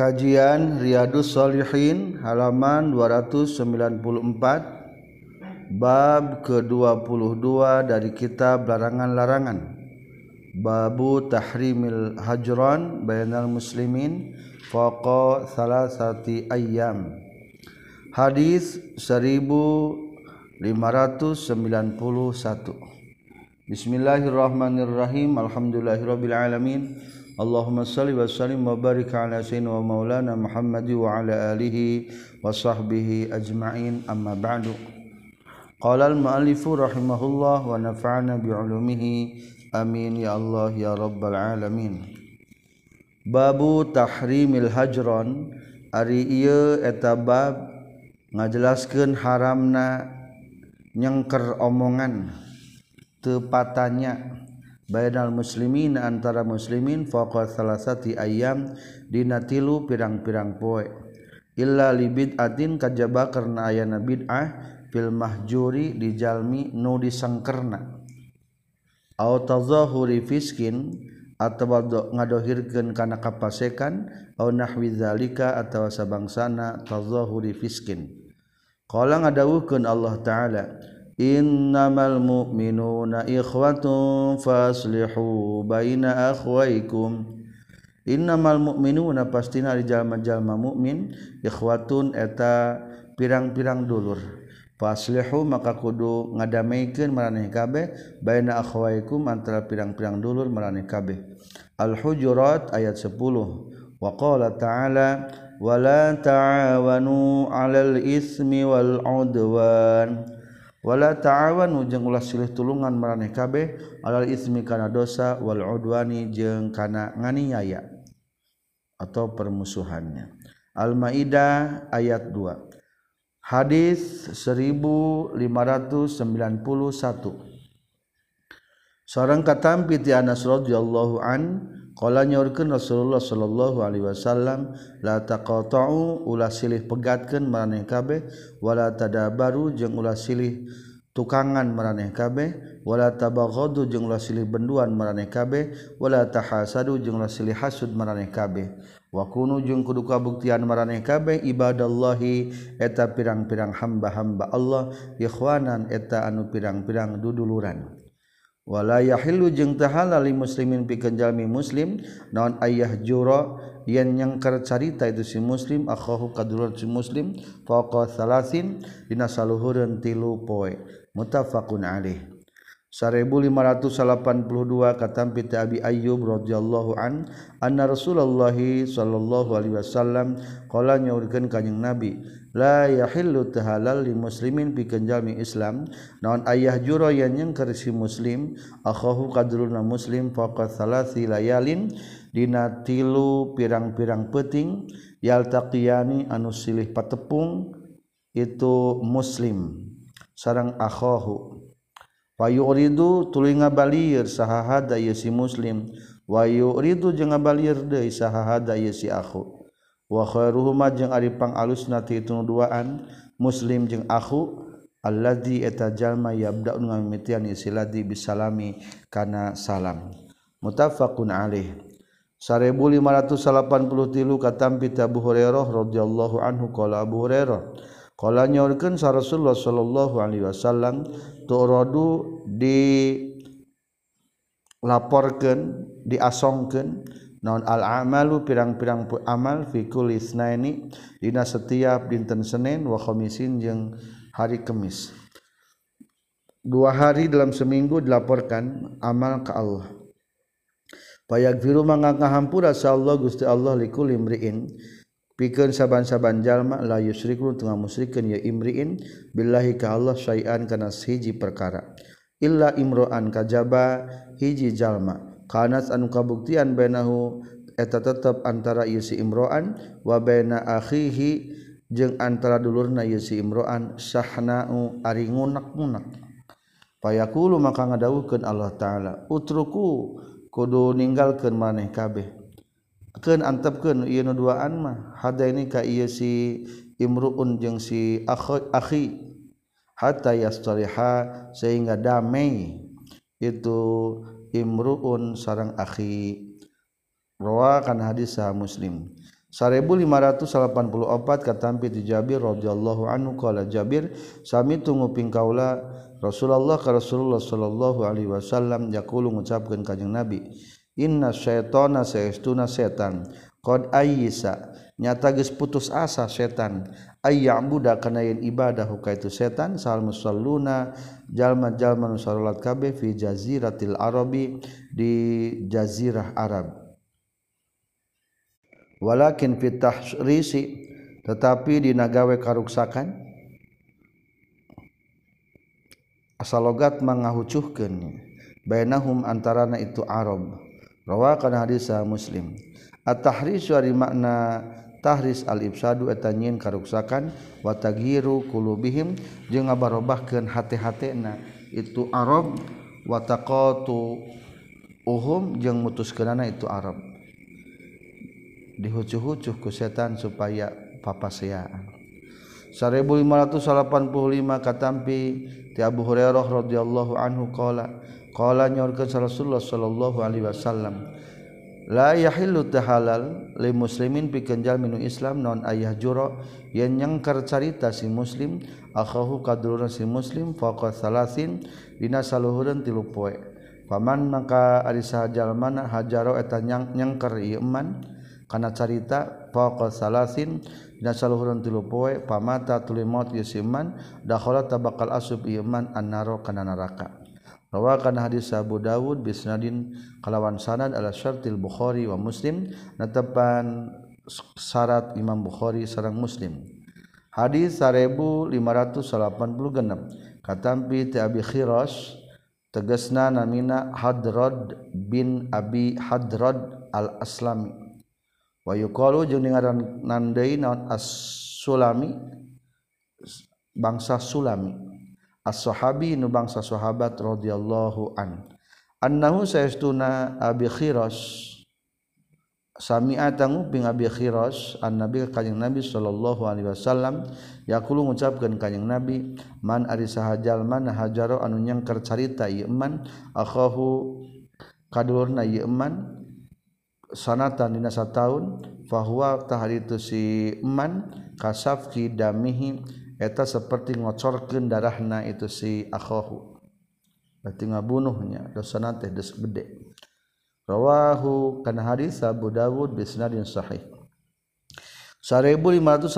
Kajian Riyadus Shalihin halaman 294 Bab ke-22 dari kitab larangan-larangan Babu Tahrimil Hajron Bainal Muslimin Faqa Salasati Ayyam. Hadis 1591 Bismillahirrahmanirrahim. Alhamdulillahirabbil alamin Allahumma salli wa sallim wa barik ala sayyidina wa maulana Muhammad wa ala alihi wa sahbihi ajma'in. Amma ba'du. Qala al muallifu rahimahullah wa nafa'ana bi ulumihi amin. Ya Allah ya rabbal alamin. Babu tahrimil hajron. Ari ieu eta bab ngajelaskeun haramna nyengker omongan tepatannya Baynal muslimin antara muslimin faqat salasati ayam dina tilu pirang-pirang poe. Illa li bid'atin kajaba karena ayana bid'ah fil mahjuri dijalmi nu disangkerna. Au tazahuri fiskin atau ngadohirkeun kana kapasekan au nahwi zalika atawa sabangsana tazahuri fiskin. Qala ngadawuhkeun Allah Ta'ala innamal mu'minuna ikhwatun faslihu baina akhwaikum innamal mu'minuna pastina ari jalma-jalma mukmin ikhwatun eta pirang-pirang dulur. Faslihu maka kudu ngadameikeun maraneh kabeh baina akhwaikum antara pirang-pirang dulur maraneh kabeh. Al hujurat ayat 10 wa qala ta'ala wala ta'awanu 'alal ismi wal 'udwan. wala ta'awanu jeung ulah silih tulungan maraneh kabeh alal ismi kana dosa wal udwani jeung kana nganiaya atau permusuhannya. Al-Maidah ayat 2 Hadis 1591 Seorang katampi ti Anas radhiyallahu an Kala nyaurkeun Rasulullah sallallahu alaihi wasallam la taqata'u ulah silih pegatkeun maraneh kabeh wala tadabaru jeung ulah silih tukangan maraneh kabeh wala tabaghadu jeung ulah silih benduan maraneh kabeh wala tahasadu jeung ulah silih hasud maraneh kabeh. Wa kunu jeung kudu kabuktian maraneh kabeh ibadallahi eta pirang-pirang hamba-hamba Allah ikhwanan eta anu pirang-pirang duduluran. wala yahillu jeung teu halal li muslimin pikeun jalmi muslim. Naon ayah jura? Yen nyangkar carita itu si muslim akhahu kadulur si muslim faqa salasin dina saluhureun tilu poe. Muttafaqun alaih 1582 katampi Abi Ayyub radhiyallahu an anna Rasulullah sallallahu alaihi wasallam qala nyaurkeun kanjing Nabi la yahillu tahalal li muslimin pikeun jalmi Islam naon ayah juro yang nyengker si muslim akhahu kadruna muslim faqat salasi layalin dina tilu pirang-pirang peting yaltaqiyani anu silih patepung itu muslim. Sareng akhahu Wayuridu tulinga ngabalir sahahada ieu si muslim. Wayuridu jeung ngabalir deui sahahada ieu si akhu. Wa khairuhuma jeung ari pangalusna ti itu duaan muslim jeung akhu alladzi eta jalma yabda'u ngamimitian isiladi bisalami kana salam. Muttafaqun alaih. 1583 katampi Abu Hurairah radhiyallahu anhu qala Abu Hurairah qala nyaurkeun sa Rasulullah sallallahu alaihi wasallam tu'radu di laporkan diasongkan non al amalu pirang-pirang amal fi kulli isnaini dina setiap dinten Senin wa khamisin jeung hari Kamis dua hari dalam seminggu dilaporkan amal ke Allah. Payagfiru mangga ngahampura sa Allah Gusti Allah likul imriin pikeun saban-saban jalma la yusyrikun teu ngamusyrikeun ya imriin billahi ka Allah syai'an kana hiji perkara. Illa imro'an kajaba hiji jalma. Kanas anu kabuktian bainahu eta tetep antara ieu si imro'an wa baina akhihi jeung antara dulurna ieu si imro'an sahna'u ari ngunak-ngunak. Payakulu maka ngadawuhkeun Allah taala utruku kudu ninggalkeun maneh kabeh. keun antepkeun ieu nu duaan mah hada ini ka ieu si imruun jeung si akhi, akhi hatta yastariha sehingga damai. Itu imruun sarang akhi. Rawa kana hadis sah muslim. 1584 katampi di Jabir radhiyallahu anhu qala Jabir sami tunguping kaula Rasulullah ka Rasulullah sallallahu alaihi wasallam yaqulu ngucapkeun kanjing Nabi inna syaitana saestuna setan qad ayyisa. Nyata geus putus asa setan ayya'buda kana yen ibadah ka itu setan sal musalluna. Jalma-jalma nu salat kabeh fi jaziratil arabi di jazirah Arab. Walakin fitah risi tetapi di nagawe karuksakan. Asal logat mangahucuhkeun bainahum antarana itu Arab rawakan hadis muslim. At-tahris ari makna tahris al-ibsadu eta nyin karuksakan wa taghiru qulubihim. Jeung ngabarobahkeun hate-hatena itu arab wa taqatu uhum jeung mutuskeunana itu arab. Dihucu-hucuh ku setan supaya papaseaan 1585 katampi ti Abu Hurairah radhiyallahu anhu qala Qala nyorkeun Rasulullah sallallahu alaihi wasallam la yahillu tahalal li muslimin pikenjal minu Islam non ayah juro yen nyengker carita si muslim akhahu kadulurna si muslim faqa salasin dina saluhureun tilu poe. Paman maka ari sahajal mana hajaro eta nyang nyengker ieu man kana carita faqa salasin dina saluhureun tilu poe pamata tuli maut ieu si man dakhala tabakal asub ieu man annaro kana neraka Rawakan hadis Abu Dawud bisnadin kalawan sanad ala syartil Bukhari wa Muslim natepan syarat Imam Bukhari sareng Muslim. Hadis 1586 katampi ti Abi Khiras tegasna namina Hadrad bin Abi Hadrad al-Aslami. Wa yuqalu jeung ngaran nandeui naon As-Sulami bangsa Sulami. as-sahabi nu bangsa sahabat radhiyallahu an. Annahu sayastuna abi khiras. Sami'ata nguping abi khiras an nabi kanjing nabi sallallahu alaihi wasallam yaqulu ngucapkeun kanjing nabi man ari sahajal man hajaro anu nyengker carita ieu man akhahu kadulurna ieu man sanatan dina sataun fahuwa taharitu si man kasafki damihi eta seperti ngocorkeun darahna itu si akhahu berarti ngabunuhnya dosana teh des gede. Rawahu kana hadis Abu Dawud bisnadin sahih. 1587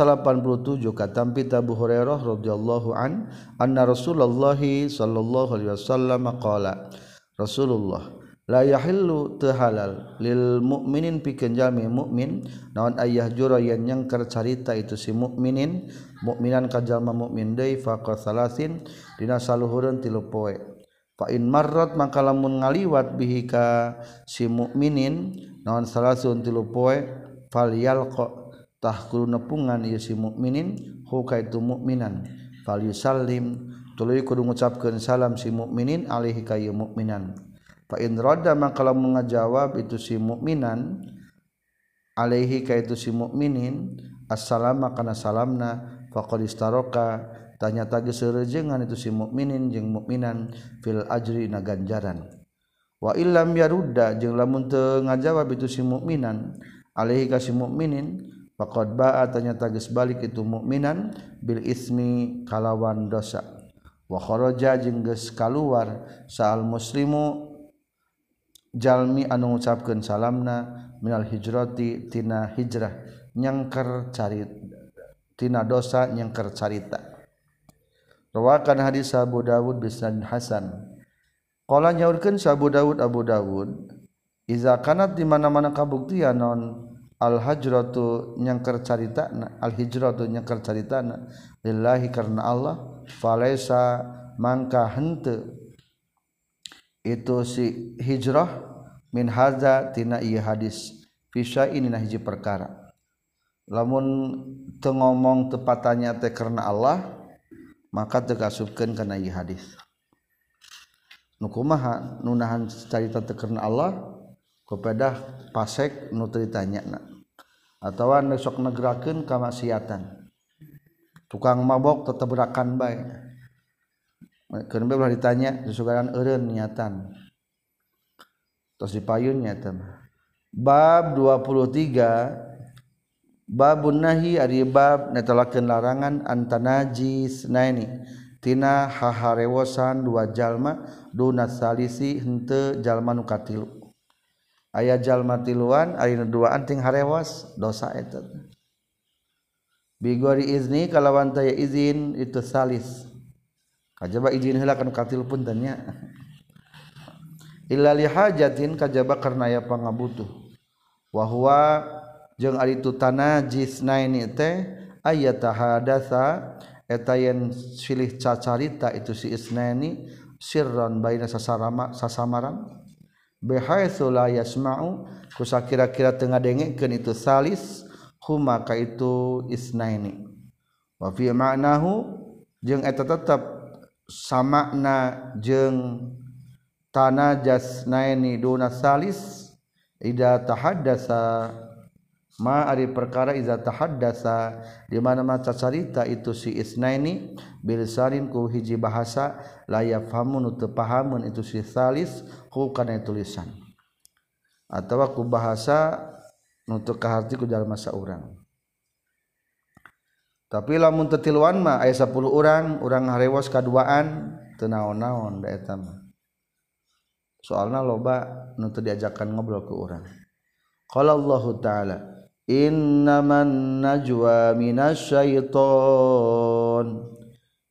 katampi Abu Hurairah radhiyallahu an anna Rasulullah sallallahu alaihi wasallam qala Rasulullah layahillu tehalal lil mukminin pikeun jalmi mukmin naon ayah jura yen nyengker carita itu si mukminin mukminan ka jalma mukmin deui faqad salasin dina saluhureun tilu poe. Fa in marrat maka lamun ngaliwat bihi ka si mukminin naon salasun tilu poe falyalqa tah kudu nepungan ieu si mukminin hu ka itu mukminan falyusallim tuluy kudu ngucapkeun salam si mukminin alaihi ka ieu mukminan roda maka kalau mengajawab itu si mukminan Alaihi ka itu si mukminin assalama karena salamna faroka tanya tagi serejengan itu si mukminin jeng mukminan fil ajri na ganjaran. Wa illam yaruda jeung lamun teu ngajawab itu si mukminan alaihi ka si mukminin faqad ba'a tanya tagis balik itu mukminan bil ismi kalawan dosa. Wa kharaja jeung geus kaluar saal muslimu Jalmi anu ngucapkeun salamna minal hijrati tina hijrah nyangker carita tina dosa nyangker carita. Rawakan hadis Abu Dawud bisan Hasan. Qala nyaurkeun Abu Dawud Abu Dawud iza kanat di mana-mana kabuktian non al hajratu nyangker caritana al hijratu nyangker caritana lillahi karena Allah falaisa mangka henteu. Itu si hijrah min hadza tina ieu hadis. Fisya ini nah hiji perkara. Lamun teu ngomong tepatnya teh karena Allah maka teu kasupkeun kana ieu hadis. Nu kumaha? Nu nahan carita teh karena Allah kepada pasek nu ditanyana atawa sok negerakeun kamaksiatan. Tukang mabok tetep berakan bae Kenapa belah ditanya sesukaran eureun niatan. Terus dipayun teman Bab 23 Babun nahi ari bab netelakeun larangan antanajis naini tina haharewosan dua jalma duna salisi henteu jalma nu katilu. Aya jalma tiluan ari dua anting harewas dosa eta. Bigori izni kalawan taya izin itu salis kajba izin hilakan katil pun tanya. Illa li hajatin kajaba karena ya pangabutuh. Wa huwa jeung ari tutana jisnaini teh ayata hadatsa eta yen silih cacarita itu si isnaini sirron baina sasarama sasamaran. Bihaitsu la yasma'u kusakira-kira tengah dengekeun itu salis huma ka itu isnaini wa fi ma'nahu jeung eta tetep samakna jeung tanah jasnaini duna salis ida tahaddasa ma ari perkara iza tahaddasa di mana maca carita itu si isnaini bilisanin ku hiji bahasa la yafhamu nu pahamun itu si salis ku kana tulisan. Atawa ku bahasa nu teu ka harti ku jalma saurang. tapi lamun tetilwan mah aya 10 orang orang harewas kaduaan teu naon-naon da eta mah. Soalna loba nu teu diajakan ngobrol ke urang. Qala Allah taala innaman najwa minasyaiton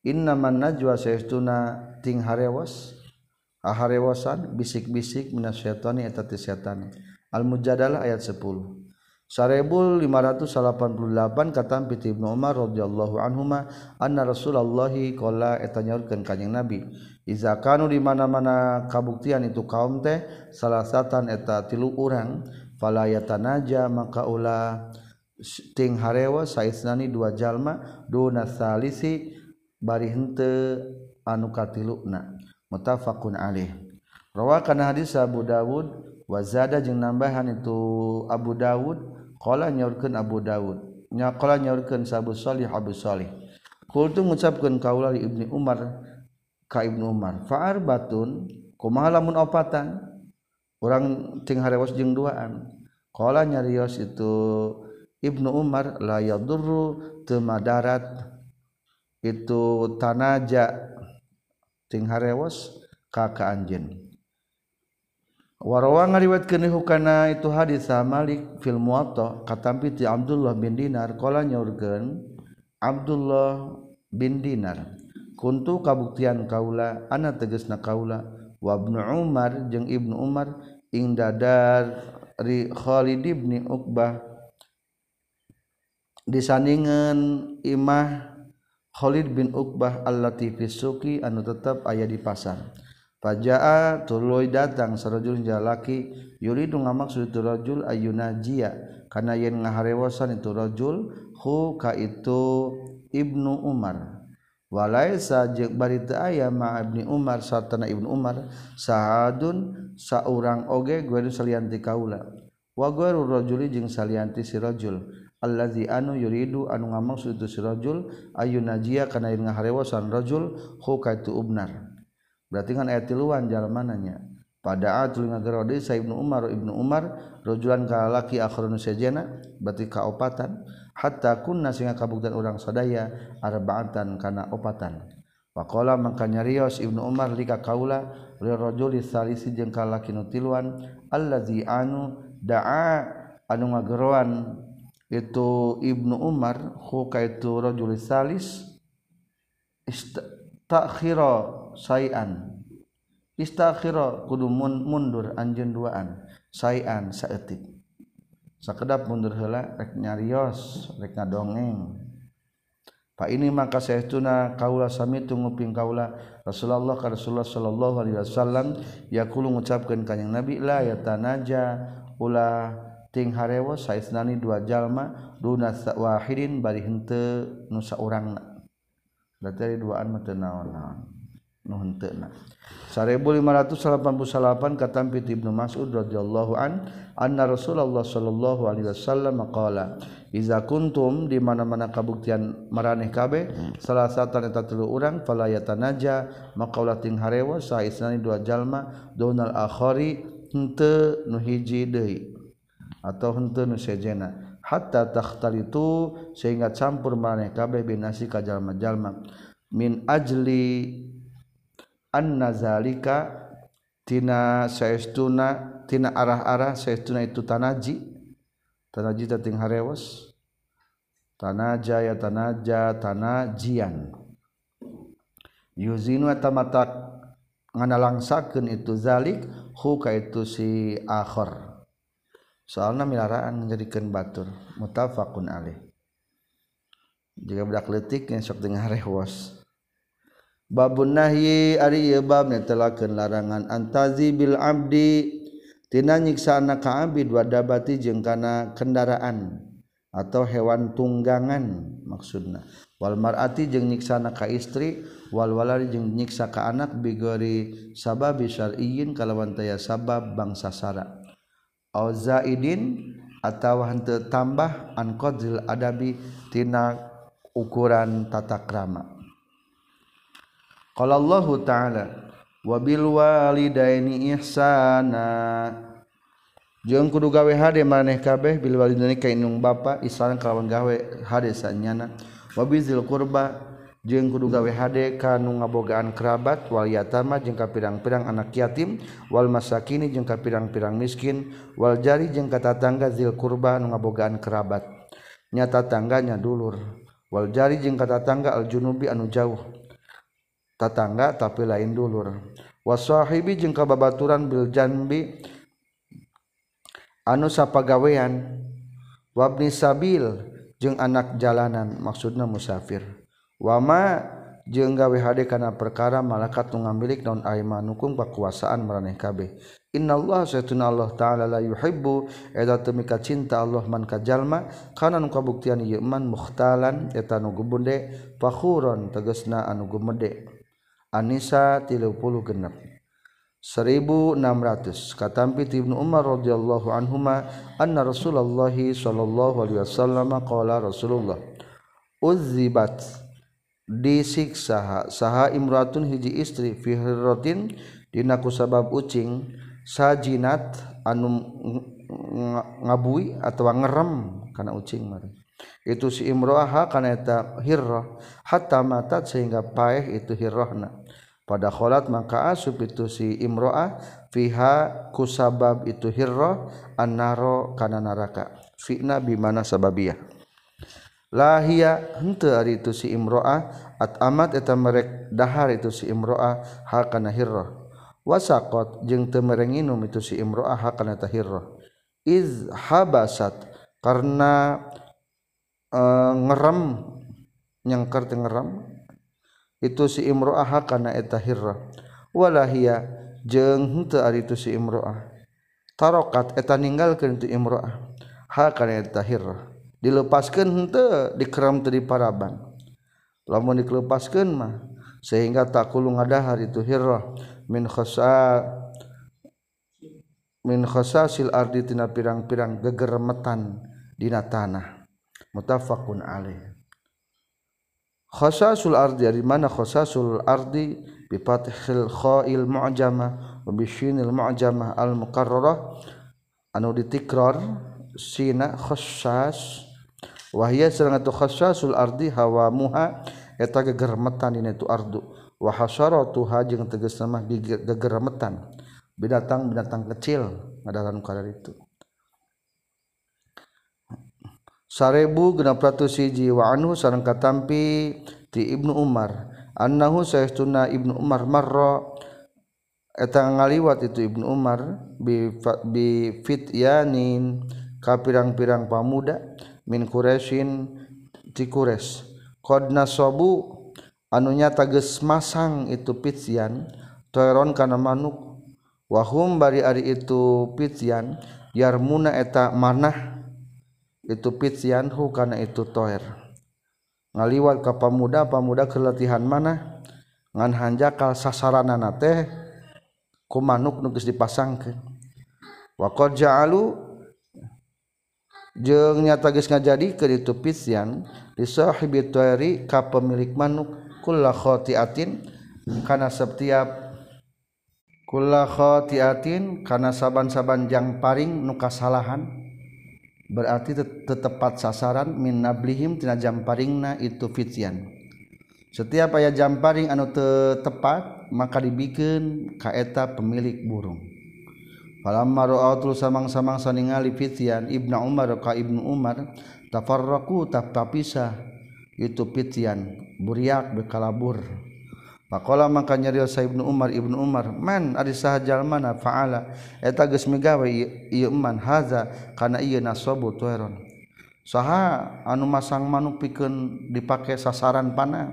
innaman najwa saestuna ting harewas aharewasan bisik-bisik minasyaiton eta ti setan. Al mujadalah ayat 10 Sarebul 588 kata piti Ibnu Umar radhiyallahu anhuma anna Rasulullah qala eta nyaurkeun kanjing Nabi iza kanu di mana-mana kabuktian itu kaum teh salah satan eta tilu urang falayatanaja maka ulah ting harewa saisnani dua jalma duna salisi bari henteu anu katiluna mutafaqun alaih. Rawakan hadis Abu Dawud wa zada jeung nambahan itu Abu Dawud Qala nyaurkeun Abu Daud. Nya qala nyaurkeun Abu Shalih Abu Shalih. Qultu ngucapkeun kaula li Ibnu Umar ka Ibnu Umar, fa'ar batun kumaha lamun opatan? Urang ting harewas jeung duaan. Qala nyarios itu Ibnu Umar la yadurru temadarat itu tanaja ting harewas ka ka anjeun. Warawa ngariwatkeun hukana itu hadis Malik fil Muwatta katampi ti Abdullah bin Dinar qala nyaurkeun Abdullah bin Dinar kuntu kabuktian kaula ana tegasna kaula wa Ibnu Umar jeung Ibnu Umar ing dadar ri Khalid bin Uqbah disandingan imah Khalid bin Uqbah al-Latifi Suki anu tetap aya di pasar. Fajaa tuluy datang sarajul jalaki yuridu ngamaksud itu rajul ayunajia kana yen ngaharewasan itu rajul hu ka itu Ibnu Umar. Walaisa jeung bari teu aya ma Ibnu Umar satana Ibnu Umar sahadun saurang oge gueru salian ti kaula. Wa gueru rajuli jeung salian ti si rajul. Allazi anu yuridu anu ngamaksud itu si rajul ayunajia kana yen ngaharewasan rajul hu ka itu Ibnar berarti kan ayat tiluan jalmananya pada atul ngagerode sa Ibnu Umar Ibnu Umar rajulan ka laki akhrun sajana berarti kaopatan hatta kunna sehingga kabuktian orang sadaya arbaatan kana opatan. Pakola maka nyarios Ibnu Umar lika kaula li rajuli salisi jeung ka laki nu tiluan allazi anu da'a anu ngageroan itu Ibnu Umar hu ka itu rajul salis istakhira sayan. Istakhira kudu mundur anjeun duaan. Sayan saeutik. Sakedap mundur heula rek nyarios rek ngadongeng. Pak ini maka saestuna kaula sami nguping kaula. Rasulullah ka Rasulullah sallallahu alaihi wasallam yaqulu ngucapkeun ka Nabi la yatanaja ulah ting harewa saisnani dua jalma duna wahidin bari henteu nu saurangna. Berarti duaan mah teu naon-naon. 1588 kata Ibnu Mas'ud radhiyallahu an anna Rasulullah sallallahu alaihi wasallam qala iza kuntum di mana-mana kabuktian maraneh kabeh salah satu eta tilu urang fala yatanaja maka ulah ting harewa saisnani dua jalma donal akhari henteu nu hiji deui atau henteu nu sejena hatta takhtalitu sehingga campur maraneh kabeh binasi ka jalma-jalma. Min ajli anna zalika tina saestuna tina arah-arah saestuna itu tanaji. Tanaji tating harewas. Tanaja ya tanaja tanajian. Yuzinu eta mata nganalangsakeun itu zalik hu ka itu si akhir soalnya milaraan menjadikan batur mutafakun alih. Jika budak letik yang sok dengar rehwas babun nahyi ari bab netelakeun larangan antazi bil abdi. Tina nyiksaana ka abdi wadabati jeung kana kendaraan atau hewan tunggangan maksudna. Wal mar'ati jeung nyiksaana ka istri wal walari jeung nyiksa ka anak bigori sabab syar'iyyin kalawan taya sabab bangsa sara au zaidin atawa henteu tambah an qadril adabi tina ukuran tata krama. Qala Allahu Ta'ala wa bil walidaini ihsana. Jeung kudu gawe hade maneh kabeh bil walidaini ka indung bapa ihsan kalawan gawe hade sanyana. Wa bizil qurba jeung kudu gawe hade ka nu ngabogaan kerabat wal yatama jeung ka pirang-pirang anak yatim wal masakini jeung ka pirang-pirang miskin wal jari jeung ka tatangga zil qurba nu ngabogaan kerabat. Nyata tangganya dulur. Wal jari jeung ka tatangga al junubi anu jauh. tatangga tapi lain dulur. Wasohibi jeung kababaturan bil janbi anu sapagawean. Wabni sabil jeung anak jalanan maksudna musafir. Wama jeung gawe hade kana perkara malaikat nu ngamilik naon aimanukum kekuasaan maraneh kabeh. Innallaha satuna Allah taala la yuhibbu eta teu mika cinta Allah man ka jalma kana nu kabuktian ieu man mukhtalan eta nu geunde fakhuron tegasna anu gumede. Anisa 30 genep. 1600 katampi Ibnu Umar radhiyallahu anhuma anna Rasulullah sallallahu alaihi wasallam qala Rasulullah uzzibat. Disiksa saha imratun hiji istri fi hirratin dina kusabab ucing sajinat anu ngabui atawa ngerem kana ucing mari. Itu si imroah karena eta hirrah. Hatta matat sehingga paeh itu hirrahna. Pada kholat maka asub itu si imroah fiha kusabab itu hirrah annaro kana naraka. Fitna bimana sababiyah. Lahia hente hari itu si imro'ah at amat eta merek dahar itu si imro'ah hakana hirrah. Wasakot jeung teu merenginum itu si imro'ah hakana ta hirrah. Iz habasat karena uh, ngerem nyangkar tengerem itu si imro'ah kana eta hirra walahia jeung henteu ari itu si imro'ah. Tarokat eta ninggalkeun tu imro'ah. Ha kana eta hirra dilepaskeun henteu dikerem teu diparaban. Lamun dilepaskeun mah sehingga takulu ngadahar itu hirra min khasa min khasasil ardi tina pirang-pirang gegeremetan dina tanah. mutafaqun alaih. Khasasul ardi dari mana khasasul ardi? Bi fathil kha'il mu'jamah wa bi shinil mu'jamah al muqarrarah anu ditikrar sina khassas wa hiya sareng atu khasasul ardi hawamuha. Eta gegermetan dina itu ardu. Wa hasaratuha jeung tegasna mah gegermetan. Binatang-binatang kecil ngadaran kadar itu. sarebu genap ratus siji wa anhu sareng katampi ti Ibnu Umar. Annahu sayastuna Ibnu Umar marra. Eta ngaliwat itu Ibnu Umar bi, bi fityanin ka pirang-pirang pamuda min Quraisyin ti Quraisy. Qad nasabu anunya tages masang itu pitzian toeron kana manuk. Wahum bari ari itu pitzian yarmuna eta manah itu pityanhu karena itu toer. Ngaliwat ke pamuda pamuda keletihan mana ngan hanjakal sasaranana teh ku manuk nu geus dipasangkeun wa qad ja'alu jeung nyata geus ngajadikeun itu pityan li toeri ka pemilik manuk kulla khotiatin kana setiap kulla khotiatin kana saban-saban jang paring nu kasalahan. berarti tetepat sasaran min nablihim tina jamparingna itu fitian. Setiap aya jamparing anu tepat maka dibikin kaeta pemilik burung. Falamma ra'atul samang-samang saningali fitian ibnu umar ka ibnu umar tafarraqu tapisah itu fitian buriak bekalabur. Pakola maka nyarios sa Ibnu Umar Ibnu Umar man ari sahajal mana faala eta geus migawe ieu man haza kana ieu nasabu tueron. Saha anu masang manuk pikeun dipake sasaran panah.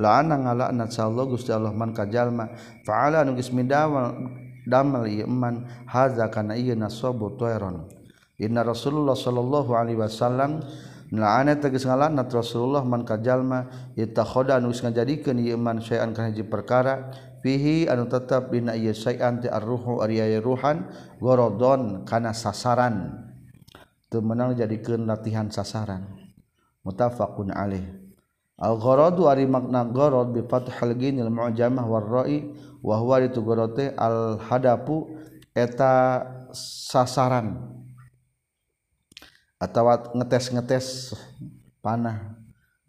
La'ana ngalaknat Allah Gusti Allah man ka jalma faala anu geus midawal damel ieu man haza kana ieu nasabu tueron. Inna Rasulullah sallallahu alaihi wasallam Melaane teges ngalanat Rasulullah man kajalma itakhoda anu ngajadikeun ieu syai'an sayan kana perkara fihi anu tetap dina ieu sayan ti arruhu ari ruhan gorodon kana sasaran. Teu menang jadikeun latihan sasaran. Mutafakun alaih. Al-gharadu ari makna gharad bi fathil ginil mu'jamah war ra'i wa huwa ditugorote al-hadapu eta sasaran. atau ngetes-ngetes panah.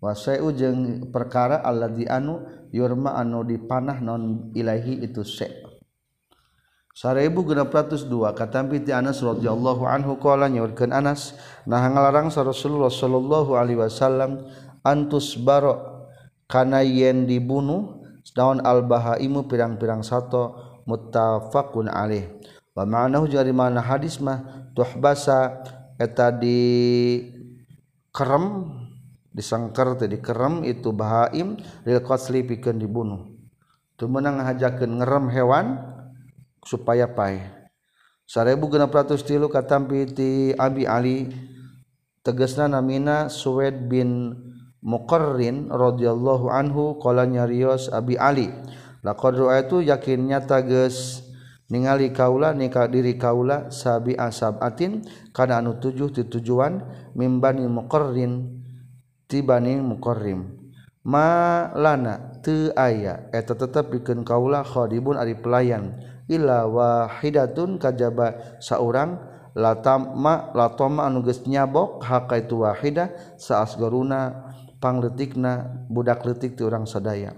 Waseu jeung perkara alladzi anu yurma anu dipanah non ilahi itu se. 1602 kata piti Anas radhiyallahu anhu qala nyaurkeun Anas nah ngalarang sa Rasulullah sallallahu alaihi wasallam antus baro kana yen dibunuh daun al-bahaimu pirang-pirang sato muttafaqun alaih. Wa ma'nahu jari mana hadis mah tuhbasa eta di kerem disangker tadi kerem itu bahaim lil qatli pikeun dibunuh. Teu menang ngahajakeun ngerem hewan supaya pae 1603 katampi ti Abi Ali tegasna namina Suwaid bin Muqarrin radhiyallahu anhu qala nyarios Abi Ali laqad itu yakin nyata geus ningali kaula nikah diri kaula sabi asabatin kana anu tujuh ti tujuan mimbani muqarrin tibaning muqarrim. Ma lana teu aya eta tetep pikeun kaula khadibun ari pelayan. Illa wahidatun kajaba saurang latamma latoma anu geus nyabok haka itu wahidah saasgaruna pangletikna budak letik ti urang sadaya.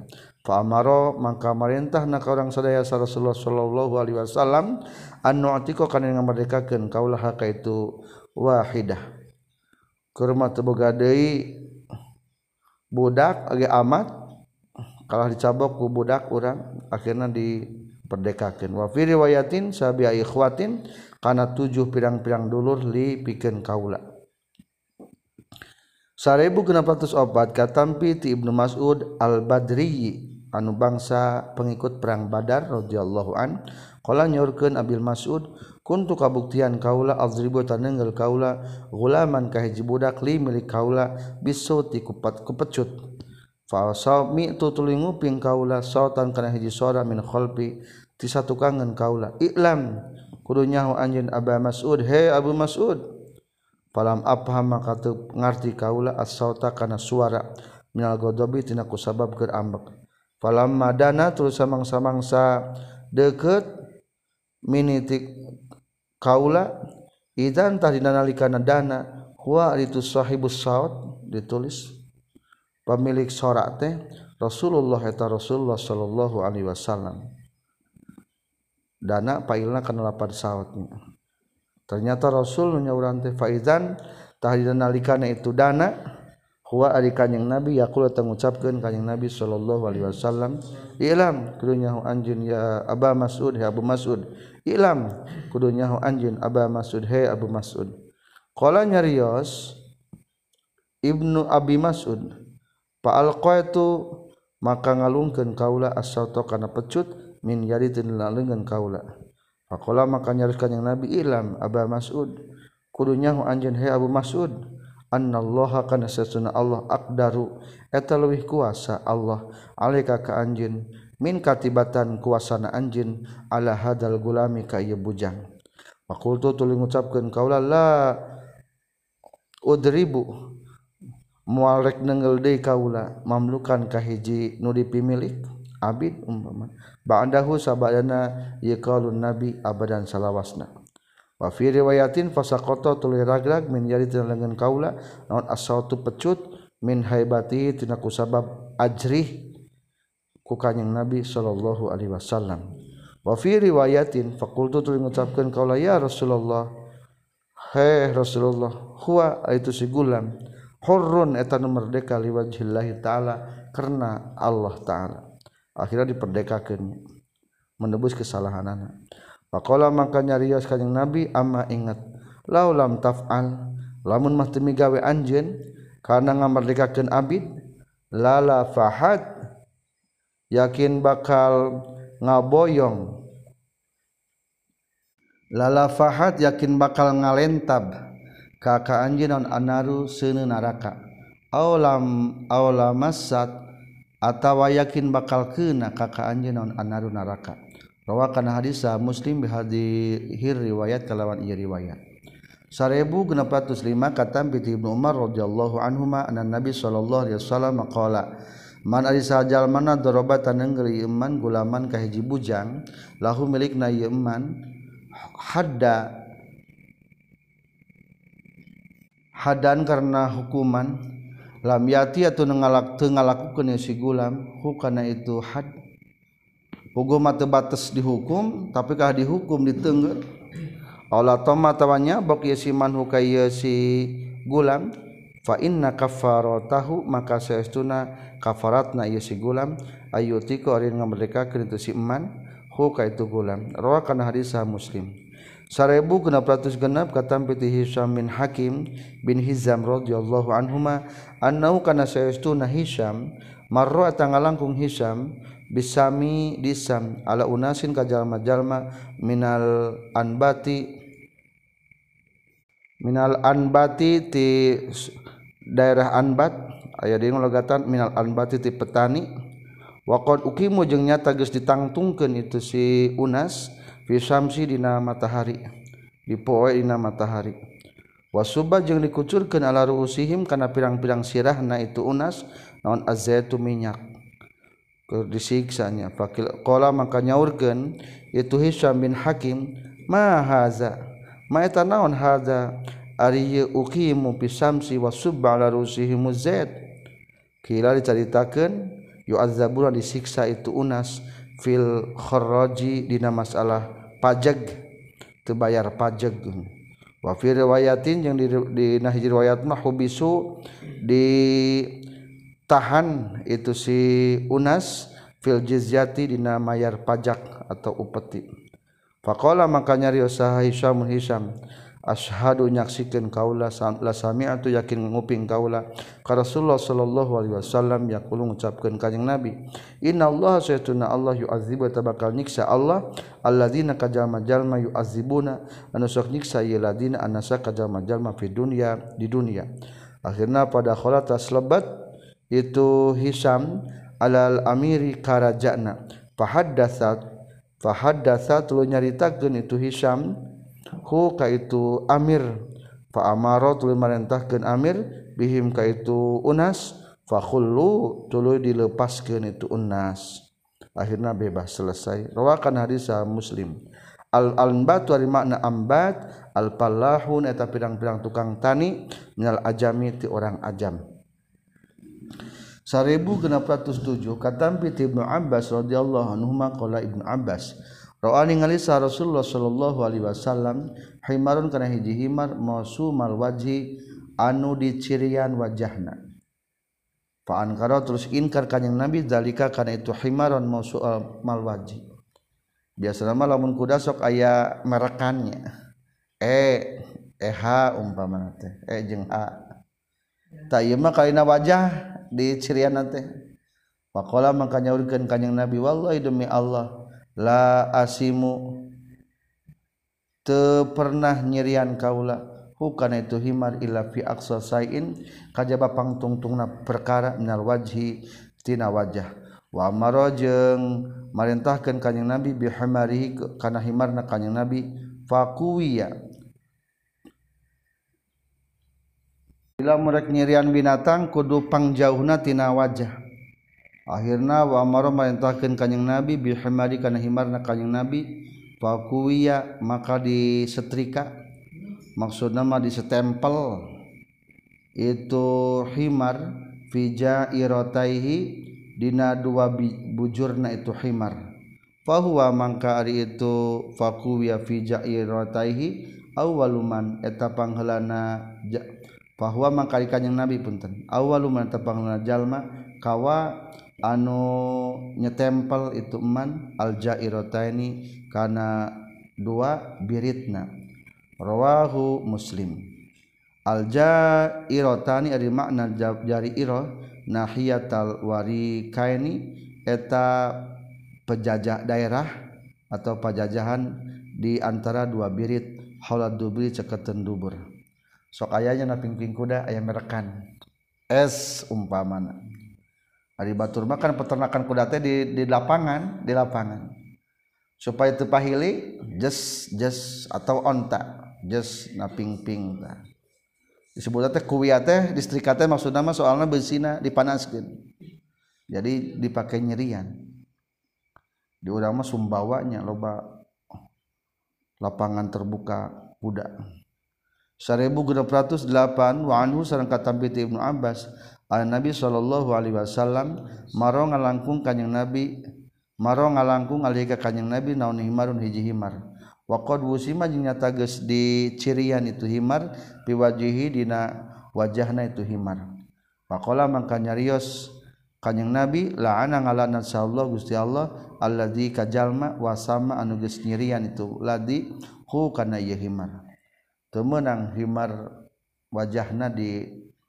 Amaro maka marintah na orang sadaya sa Rasulullah sallallahu alaihi wasallam an nu'tiko kana ngamerdekakeun kaulah ka itu wahidah. Kurma teu boga deui budak age amat kalah dicabok ku budak urang akhirna diperdekakeun. Wa fi riwayatin sabi ikhwatin kana tujuh pirang-pirang dulur li pikeun kaula. Sarebu kenapa tus obat katampi ti Ibnu Mas'ud al-Badri anu bangsa pengikut perang Badar radhiyallahu an qala nyorkeun Abil Mas'ud kuntu kabuktian kaula azribu tanenggel kaula gulaman ka hiji budak li milik kaula bisauti kupat kupecut. Fa sami tutuli nguping kaula sautan kana hiji suara min khalfi ti satukangan kaula. Iklam kudu nyaho anjeun Aba Mas'ud he Abu Mas'ud falam afham maka teu ngarti kaula as-sauta kana suara. Minal godobi tina kusabab keur ambek. falam madana terus samangsa-mangsa deket minitik kaula idan tadina nalikana dana huwa itu sahibus saud ditulis. Pemilik sorak teh Rasulullah eta Rasulullah sallallahu alaihi wasallam. Dana pailna kana lapan sautnya ternyata Rasul nyauran teh faizan tadina nalikana itu dana huwa ari kanjing nabi yaqul tengucapkeun kanjing nabi sallallahu alaihi wasallam ilam kudunya anjeun ya aba mas'ud ya abu mas'ud. Ilam kudunya anjeun aba mas'ud he abu mas'ud. Qala nyarios ibnu abi mas'ud fa alqaitu maka ngalungkeun kaula as-sauta kana pecut min yaritin lalengan kaula. Faqala maka nyaris kanjing nabi ilam aba mas'ud kudunya anjeun he abu mas'ud annallaha kana sesuna Allah aqdaru. Eta leuwih kuasa Allah. Alaika ka anjeun. Min katibatan kuasana anjeun. Ala hadal gulami ka ieu bujang. Maqultu tuluy ngucapkeun kaula la udribu mual rek nenggel deui kaula mamlukan ka hiji nu dipimilik abid umpama ba'dahu sabadana yaqulun nabi abadan salawasna. Wafiriwayatin fasakoto tuli ragrag min jari tina lengan kaula naon asautu pecut min haibati tina ku sabab ajrih ku kanjing Nabi sallallahu alaihi wasallam. Wa fi riwayatin faqultu tuli ngucapkeun kaula ya Rasulullah he Rasulullah huwa itu si gulam hurrun eta merdeka liwajhillahi taala karena Allah taala. Akhirnya diperdekakeun menebus kesalahan Pakola maka nyarios kanjeng Nabi ama ingat laulam taf'al. Lamun mah teu gawe anjeun kana ngamerdekakeun abid lala fahad yakin bakal ngaboyong. Lala fahad yakin bakal ngalentab ka ka anjeun naon anaru seuneu neraka aulam aulamasat atawa yakin bakal keuna ka ka anjeun naon anaru neraka rawakan hadisah muslim bihadihir riwayat kalawan iya riwayat. Sarebu genap ratus lima kata binti ibnu umar radhiyallahu anhuma anna nabi sallallahu alaihi wasallam qala man ari sajal mana doroba tanenggeri iman gulaman ka hiji bujang lahu milikna ieu iman hadda hadan karena hukuman lam yati atau ngalak teu ngalakukeun si gulam hukana itu had hukum mata batas dihukum tapi kah dihukum ditenggel. Allah toma tawanya bok ya si hukai hukaya gulam fa inna kafaratahu maka saestuna kafaratna ieu si gulam ayuti ko ari ngamerdekakeun itu si eman hukay itu gulam rawa kana hadis muslim Sarebu kena peratus genap katam piti Hisham bin Hakim bin Hizam radhiyallahu anhuma annau kana saestuna Hisham marra tangalangkung Hisham bisami disam. Ala unasin ka jalma-jalma minal anbati minal anbati ti daerah anbat. Aya di logatan minal anbati ti petani. Waqad ukimu jeung nyata geus ditangtungkeun itu si unas fi samsi dina matahari di poe dina matahari. Wasuba jeung dikucurkeun ala ruusihim kana pirang-pirang sirahna itu unas naon azaitu minyak disiksanya. Fakil qala maka nyaurkeun itu Hisam bin Hakim ma haza? Ma eta naon haza? Ari ye uqimu fi samsi wa subba ala rusihi muzaid kila dicaritakeun yu'azzabuna disiksa itu unas fil kharraji dina masalah pajak tebayar pajak. Wa fi riwayatin yang di, di nah riwayat mah hubisu di tahan itu si unas fil jizyati dina mayar pajak atau upeti. Faqala makanya rio saha Hisam Hisam ashadu nyaksikan kaula la sami'atu yakin nguping kaula ka Rasulullah sallallahu alaihi wasallam yaqulu ngucapkeun kanjing Nabi inna Allah saytuna Allah yu'adzibu tabakal nyiksa Allah alladzina kajama jalma yu'adzibuna anu sok nyiksa ieu ladina anasa kajama jalma fi dunya di dunia. Akhirna pada kholatas lebat itu Hisam alal amiri karajana. Fahaddatsat fahaddatsat lu nyaritakeun itu Hisam hu ka itu amir. Fa amara tuluy marentahkeun amir bihim ka itu unas. Fakhullu tuluy dilepaskeun itu unas. Akhirna bebas selesai. Rawakan hadis muslim. Al anbat wa makna ambat al palahun eta pirang-pirang tukang tani minal ajami ti orang ajam. 1607 katampi Ibnu Abbas radhiyallahu anhu maqala Ibnu Abbas Ra'a ningali sa Rasulullah sallallahu alaihi wasallam himarun kana hiji himar masumal wajhi anu dicirian wajahna. Fa ankara terus inkar kanjing Nabi zalika kana itu himaron masumal wajhi. Biasa mah lamun kuda sok aya merekannya. E, eh eh umpama teh. Eh jeung a tak ieu mah kalina wajah. di cirian nanti. Pakola maka nyaurkeun kanjing Nabi wallahi demi Allah la asimu teu pernah nyirian kaula. Hukana itu himar illa fi aqsa sain kajaba pangtungtungna perkara minal wajhi tina wajah. Wa amara jeung marintahkeun kanjing Nabi bihimarihi kana himarna kanjing Nabi fakuwiya bila mereka nyirian binatang kudu pangjauhnatina wajah. Akhirnya wa amara merintahkeun kanjing nabi bi himari kana himarna kanjing nabi fakuwiya maka disetrika. Maksud nama disetempel itu himar fija irotaihi dina dua bujurna itu himar. Fahuwa mangka ari itu fakuwiya fija irotaihi awaluman eta panghelana bahwa mangkali kanjeng nabi punten. Awalu man tepangna jalma kawa anu nyetempel itu man al jairataini kana dua biritna. Rawahu muslim. Al jairatani ari makna jari iro nahiyatal warikaini eta pejajah daerah atau pajajahan di antara dua birit. Haulad dubri ceketen dubur. Sok ayahnya na pingping kuda ayam merekan es umpamana Ari batur makan peternakan kuda teh di di lapangan, di lapangan. Supaya itu pahili just just atau onta, just na ping-ping tah. Disebut teh kuwiat teh distrika teh maksudna mah soalna bensina dipanaskeun. Jadi dipakai nyerian. Di urang mah sumbawanya loba lapangan terbuka kuda. 1808 Waanhu sareng katampi Ibnu Abbas Nabi sallallahu alaihi wasallam maro ngalangkung kanjing Nabi maro ngalangkung alika kanjing Nabi naun himarun hiji himar. Waqad wusima jeung nyata geus dicirian itu himar piwajihi dina wajahna itu himar. Faqala mangka nyarios kanjing Nabi la'ana ngalana sallallahu Gusti Allah alladzi kajalma wasama anu geus nyirian itu ladi hu kana ieu himar. Temenang himar wajahna di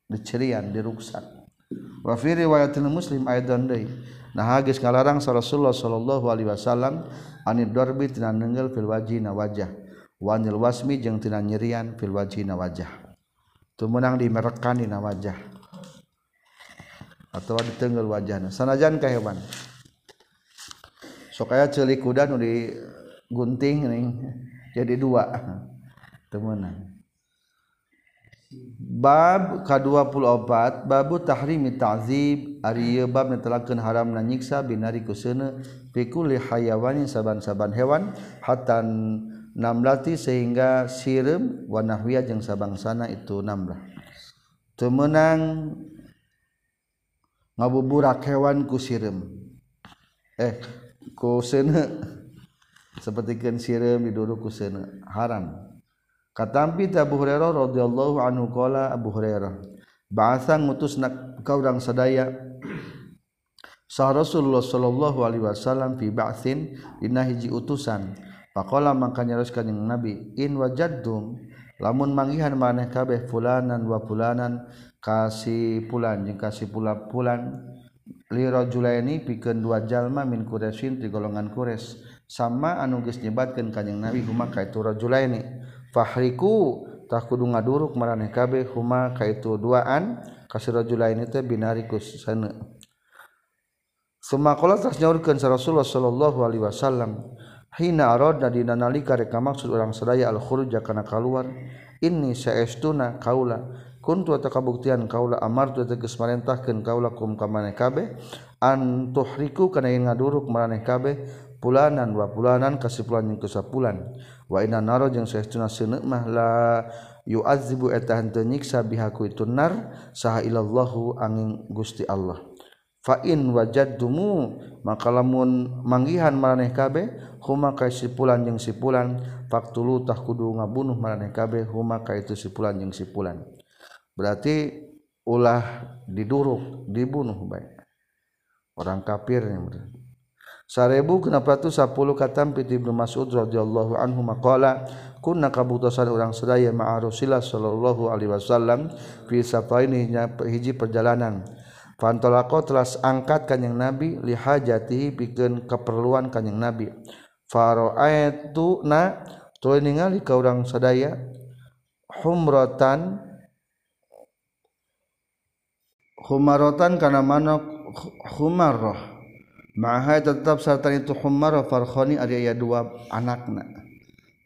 dicerian diruksak wa fi riwayatil muslim aidan deui nah geus ngalarang Rasulullah sallallahu alaihi wasallam anid darbi tina neungeul fil wajhina wajah. Wanil wasmi jeung tina nyerian fil wajhina wajah. Tu meunang dimerekan dina wajah. Atau ditenggel wajahna. Sanajan ka hewan? Sok aya ceulik kuda nu digunting nih jadi dua temenang ah. bab K24 babu tahrimi ta'zib. Ari bab netelakeun haram nanyiksa binari kuseuna pikuli hayawanin saban-saban hewan hatan namlati sehingga sirem wanahwiyah jeung sabangsana itu namlah temenang ngabuburak hewan ku sirem eh ku seuneu sapertikeun sirem diduru ku seuneu haram. katampi Abu Hurairah radhiyallahu anhu qala Abu Hurairah bahasa ngutus nak ka urang sadaya. Sah Rasulullah sallallahu alaihi wasallam fi ba'tsin dina hiji utusan. Faqala maka nyaroskeun jeung Nabi in wajadtum lamun manggihan maneh kabeh fulanan wa fulanan kasih pulan jeung kasih pula pulan lirajulaini pikeun dua jalma min Quraisyin ti golongan Quraisy. Sama anu geus nyebatkeun kanjing Nabi huma ka itu rajulaini. Fahriku tak kudu ngaduruk maraneh kabeh huma kaitu duaan kasih rajulain itu binarikus sana Semakala tas nyaurkeun Rasulullah sallallahu alaihi wasallam hina aradna dina nalika rek maksud urang sadaya al khuruj kana kaluar inni saestuna kaula kuntu ta kabuktian kaula amartu tegas marentahkeun kaula kum ka maneh kabeh an tuhriku kana ngaduruk maraneh kabeh pulanan wa pulanan kasih pulan yang kesapulan waina naro jeung saestuna seuneu mah la yu'adzibu eta henteu nyiksa bihaku itu nar saha ilallahu angin Gusti Allah. Fa in wajadtumu maka lamun manggihan maraneh kabeh huma ka sipulan jeung sipulan faktulu tah kudu ngabunuh maraneh kabeh huma ka itu sipulan jeung sipulan berarti ulah diduruk dibunuh baik orang kafir yang berarti sarebu kenapa tu sepuluh katam piti Ibnu Mas'ud radhiyallahu anhu maqala kunna kabutusan orang sedaya ma'a Rasulillah sallallahu alaihi wasallam fi safaini hiji perjalanan. Fantolako telah angkat kanjing Nabi li hajatihi pikeun keperluan kanjing Nabi. Faraaitu na tuluy ningali ka urang sadaya humratan humarotan kana manok humarrah Maha tetap sarta itu Umar Farkhoni ada ya dua anakna.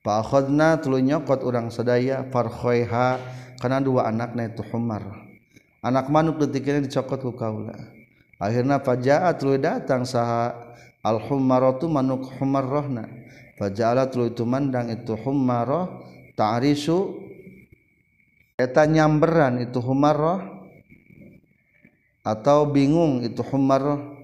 Pakhodna tulu nyokot orang sedaya Farkhoiha karena dua anakna itu Umar. Anak manuk detik ini dicokot ku kaula. Akhirnya fajaat tulu datang saha alhummaratu manuk humarrohna faja'ala tuluy tumandang itu hummarah ta'risu eta nyamberan itu humarrah atau bingung itu humarrah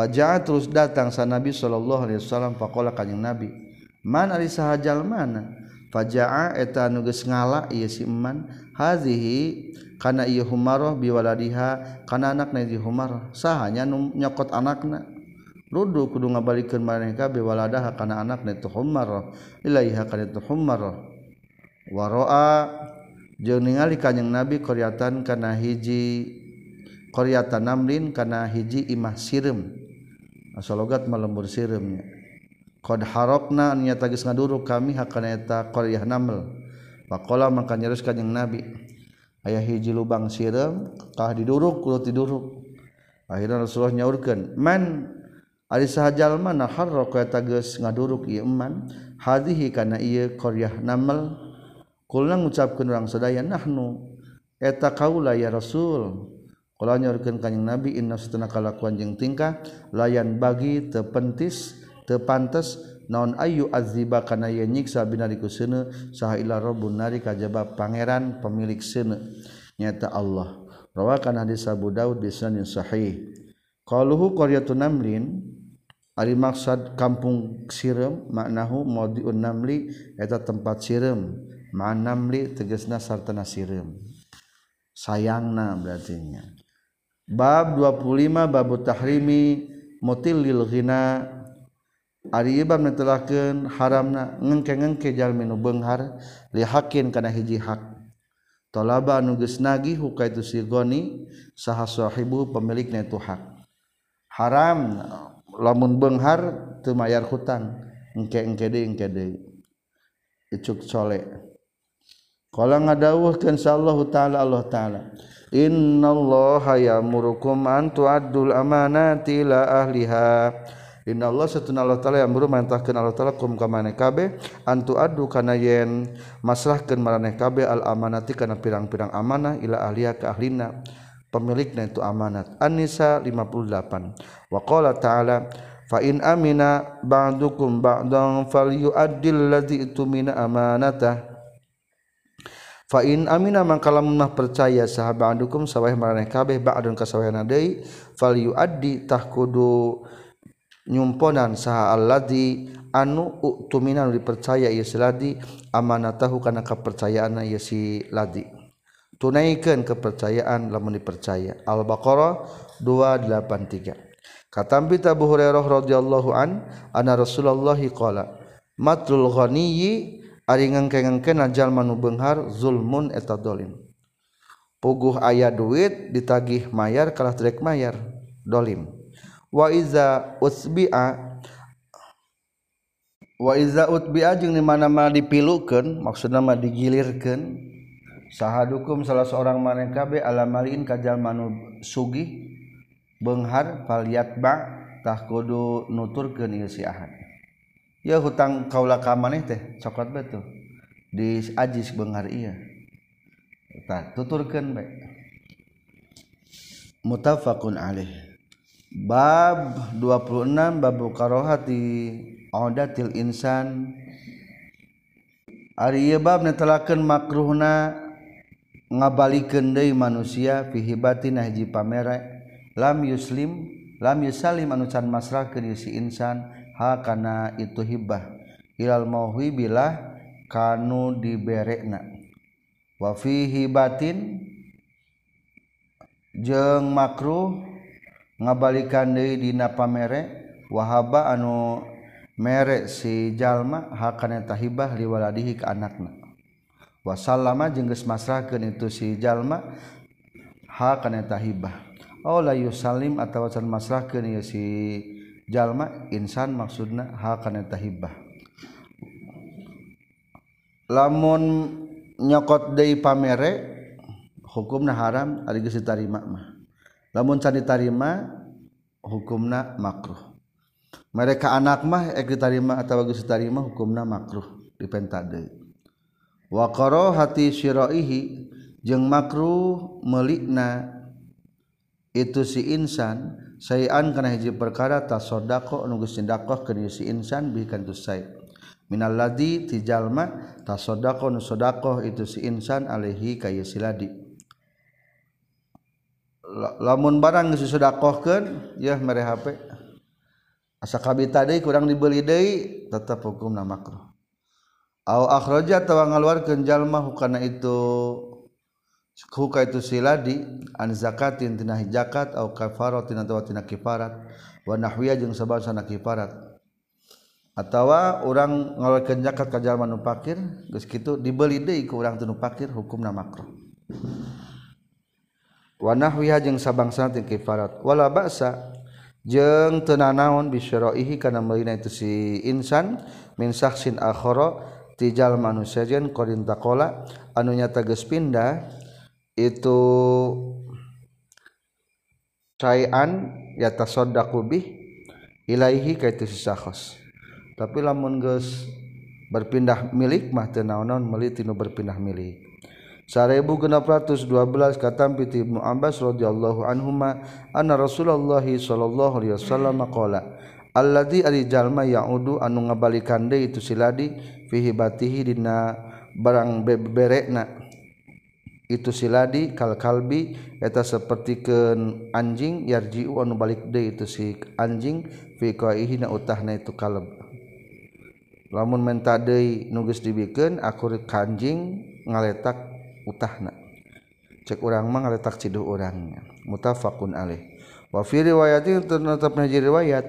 Fajaat terus datang sa Nabi sallallahu alaihi wasallam faqala kanjing Nabi. Man ari sahajal mana? Fajaa eta nu geus ngala ieu si Eman hazihi kana ieu humarah biwaladiha kana anakna ieu humarah. Sahanya nu nyokot anakna. Rudu kudu ngabalikeun maneh kabeh waladaha kana anakna itu humarah. Ilaiha kana itu humarah. Waroa jeung ningali kanjing Nabi koryatan kana hiji koryatan namlin kana hiji imah sirem. asalogat malembur mursiremnya qad harabna nya tagis ngaduru kami hakana eta qaryah naml faqala maka nyareus ka jeung nabi aya hiji lubang sirem tah diduruk kudu tiduruk akhirna rasulullah nyaurkeun man ari sahajal mana harraka eta geus ngaduruk ieu man? Hadhihi kana ieu qaryah naml kulna ngucapkeun urang sadaya nahnu eta kaula ya rasul. Kalau nyorkeun kanjing Nabi inna satuna kalakuan jeung tingkah layan bagi tepentis tepantes naon ayu azziba kana yen nyiksa binariku seuneu saha ila rabbun nari kajaba pangeran pemilik seuneu nyata Allah. Rawakan hadis Abu Daud bi sanadin sahih. Qaluhu qaryatun namlin ari maksad kampung sirem maknahu maudiun namli eta tempat sirem. Ma namli tegasna sartana sirem. Sayangna berartinya bab 25 babu tahrimi mutilil ghina. Ari bab netelakeun haramna ngengke-ngengke jalmi nu beunghar li hakin kana hiji hak. Talaba nu geus nagih hukaitu si goni saha sahibu pemilikna itu hak. Haram lamun beunghar teu mayar hutang engke-engke deui engke deui icuk soleh Kala ngadawuhkeun sallallahu taala Allah taala. Innallaha ya'murukum an tu'addul amanati ila ahliha. Inna Allah satuna Allah taala yang merintahkeun Allah taala kum ka maneh kabeh an tu'addu kana yen masrahkeun maraneh kabeh al amanati kana pirang-pirang amanah ila ahliha ka ahlina pemilikna itu amanat. An-Nisa 58 wa qala ta'ala fa in amina ba'dukum ba'dan falyu'addil ladzi itumina amanatah in Amina mangkalammah percaya sahabat dukum sawah mareh kabeh ba'dun kasawayan deui fal yuaddi tahkudu nyumponan saha alladzi anu utumina dipercaya ieu si ladi amanatahu kana kepercayaan ieu si ladi tunaikan kepercayaan lamun dipercaya. Al-Baqarah 283 Katambi Abu Hurairah radhiyallahu an anna Rasulullah qala matrul ghaniyyi ari ngengke-ngengke najal manu benghar zulmun eta dolim. Puguh aya duit ditagih mayar kalah trek mayar dolim. Wa iza usbi'a wa iza utbi'a jeung di mana-mana dipilukeun maksudna mah digilirkeun sahadukum salah seorang manekabe alamaliin alamalin kajal manu sugih benghar faliat ba tah kudu nuturkeun ieu si ahad. ya hutang kaula ka maneh teh coklat betul di ajis bengar iya tah tuturkeun bae. Muttafaqun alaih. Bab 26 bab karohati audatil insan. Ari ieu bab netelakeun makruhna ngabalikeun deui manusia fi hibati nahji pamere lam yuslim lam yusalim anu can masrahkeun si insan. hal kana itu hibah. Ilal mauhi bilah kanu diberekna. Wa fihi batin jeung makruh ngabalikan deui dina pamere. Wahaba anu mere si jalma hakana tahibah liwaladihi ka anakna. Wasallama jeung geus masrahkeun itu si jalma hakana tahibah aw la yusallim atawa can masrahkeun si jalma insan maksudna hal kana tahibbah. Lamun nyokot deui pamere hukumna haram ari geus ditarima mah. Lamun can ditarima hukumna makruh. Mereka anak mah ek ditarima atau geus ditarima hukumna makruh dipenta deui. Wa hati syiraihi jeung makruh melikna itu si insan sayan kana hiji perkara ta sodako nugus sindakoh ke si insan bihikan tu say minal ladi tijalma ta sodako nu sodakoh itu si insan alaihi kaya si ladi. Lamun barang geus sodakohkeun ya mere HP asa kabita deui kurang dibeli deui tetap hukumna makruh au akhraja tawa ngaluarkeun jalma hukana itu huka itu siladi an zakatin tina zakat au kafarat tina tina kifarat wa nahwiya jeung sabasana kifarat. Atawa urang ngeluarkeun zakat ka jalma nu fakir geus kitu dibeli deui ku urang nu fakir hukumna makruh. Wa nahwiya jeung sabangsa tina kifarat. Wala ba'sa jeung teu naon bisyaraihi kana meulina itu si insan min saksin akhara ti jalma nu sejen qarin taqala anu nyata geus pindah itu cairan yata sodakubih ilaihi kaitu sisakos tapi lamun geus berpindah milik mah teu naon-naon meuli tinu berpindah milik. 1612 kata piti Ibnu Abbas radhiyallahu anhuma anna Rasulullah sallallahu alaihi wasallam qala alladzi ari jalma yaudu anu ngabalikan deui itu siladi fihi batihi dina barang beberekna itu siladi kal kalbi eta seperti ke anjing yarji anu balik deui itu si anjing fi qaihina utahna itu kalb lamun menta deui nu geus dibikeun akur ka anjing ngaletak utahna. Cek urang mah ngaletak ciduh urangnya. Mutafaqun alaih. Wa fi riwayatin tetep jadi riwayat.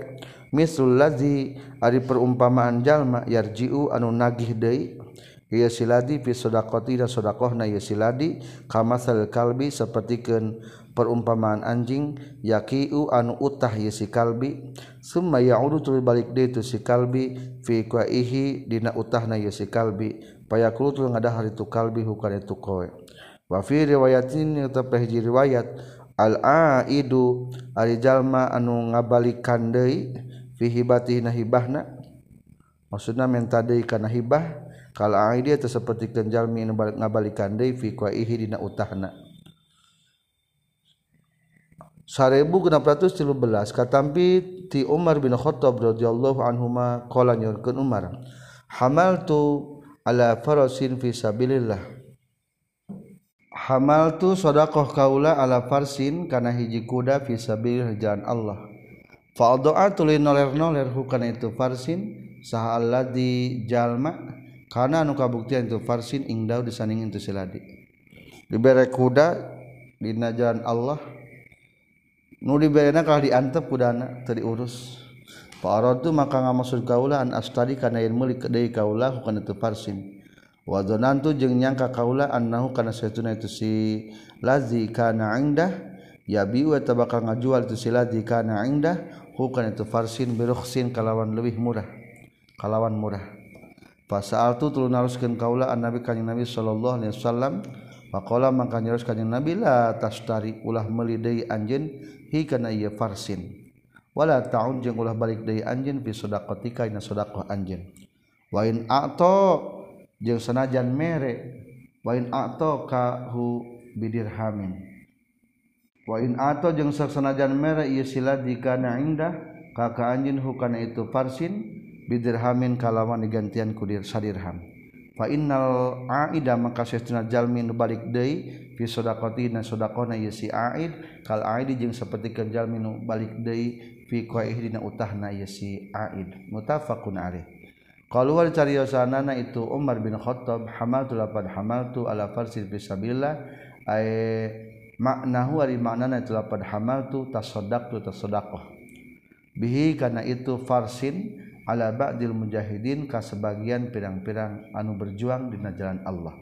Misul ladzi ari perumpamaan jalma yarji'u anu nagih deui ia siladi fi da sadaqahna ia siladi kamasal kalbi sapertikeun perumpamaan anjing yakiu anu utah ia si kalbi. Summa ya'udu balik de tu si kalbi fi kuaihi dina utahna ia si kalbi. Payakulu tuli ngadahar itu kalbi hukan itu kowe wa fi riwayatin tetapehji riwayat al aidu ari jalma anu ngabalikan deui fi hibatihna nahibahna. Maksudna menta deui kana hibah kalau dia itu seperti kenjalmi ngabalikan deui fi qaihi dina utahna. Sarebu genap ratus tilu belas katampi ti Umar bin Khattab radhiyallahu anhuma qala nyorkeun Umar hamaltu ala farasin fi sabilillah. Hamaltu sadaqah kaula ala farsin kana hiji kuda fi sabilillah jalan Allah. Fa ada'atu noler-noler hukana itu farsin saha alladzi jalma karena anu kabuktian itu farsin ingdau disandingin itu siladi dibere kuda dina jalan Allah. Nu diberena kalau diantep kudana teu diurus. Parod tu maka ngamaksud kaula an astadi kana yen meuli deui kaula bukan itu farsin. Wa dzanantu jeung nyangka kaula annahu kana saytuna itu si lazi kana indah yabi wa tabaka ngajual itu si lazi kana indah bukan itu farsin birukhsin kalawan lebih murah. Kalawan murah. Pasal tu turun naruskan kaula an nabi kanjeng nabi sallallahu alaihi wasallam. Pakola maka nyarus kanjeng nabi la tastari ulah meuli deui anjeun hi kana ieu farsin. Wala ta'ud jeung ulah balik deui anjeun fi sadaqatika ina sedekah anjeun. Wa in a'ta jeung sanajan mere wa in a'ta ka hu bidirhamin. Wa in a'ta jeung sanajan mere ieu siladi kana indah ka anjeun hukana itu farsin bidirhamin kalawan digantian kudir sadirham. Fa innal aida maka sesuna jalmi nu balik deui fi sadaqati na sadaqona ye si aid kal aidi jeung sapertikeun jalmi nu balik deui fi qaih dina utahna ye si aid. Muttafaqun alaih. Kalau wal cariosanana itu Umar bin Khattab hamaltu lapad hamaltu ala farsil fi sabilillah. Ay maknahu ari maknana itu lapad hamaltu tasaddaqtu tasaddaqah. Bihi kana itu farsin ala ba'dil mujahidin ka sebagian pirang-pirang anu berjuang dina jalan Allah.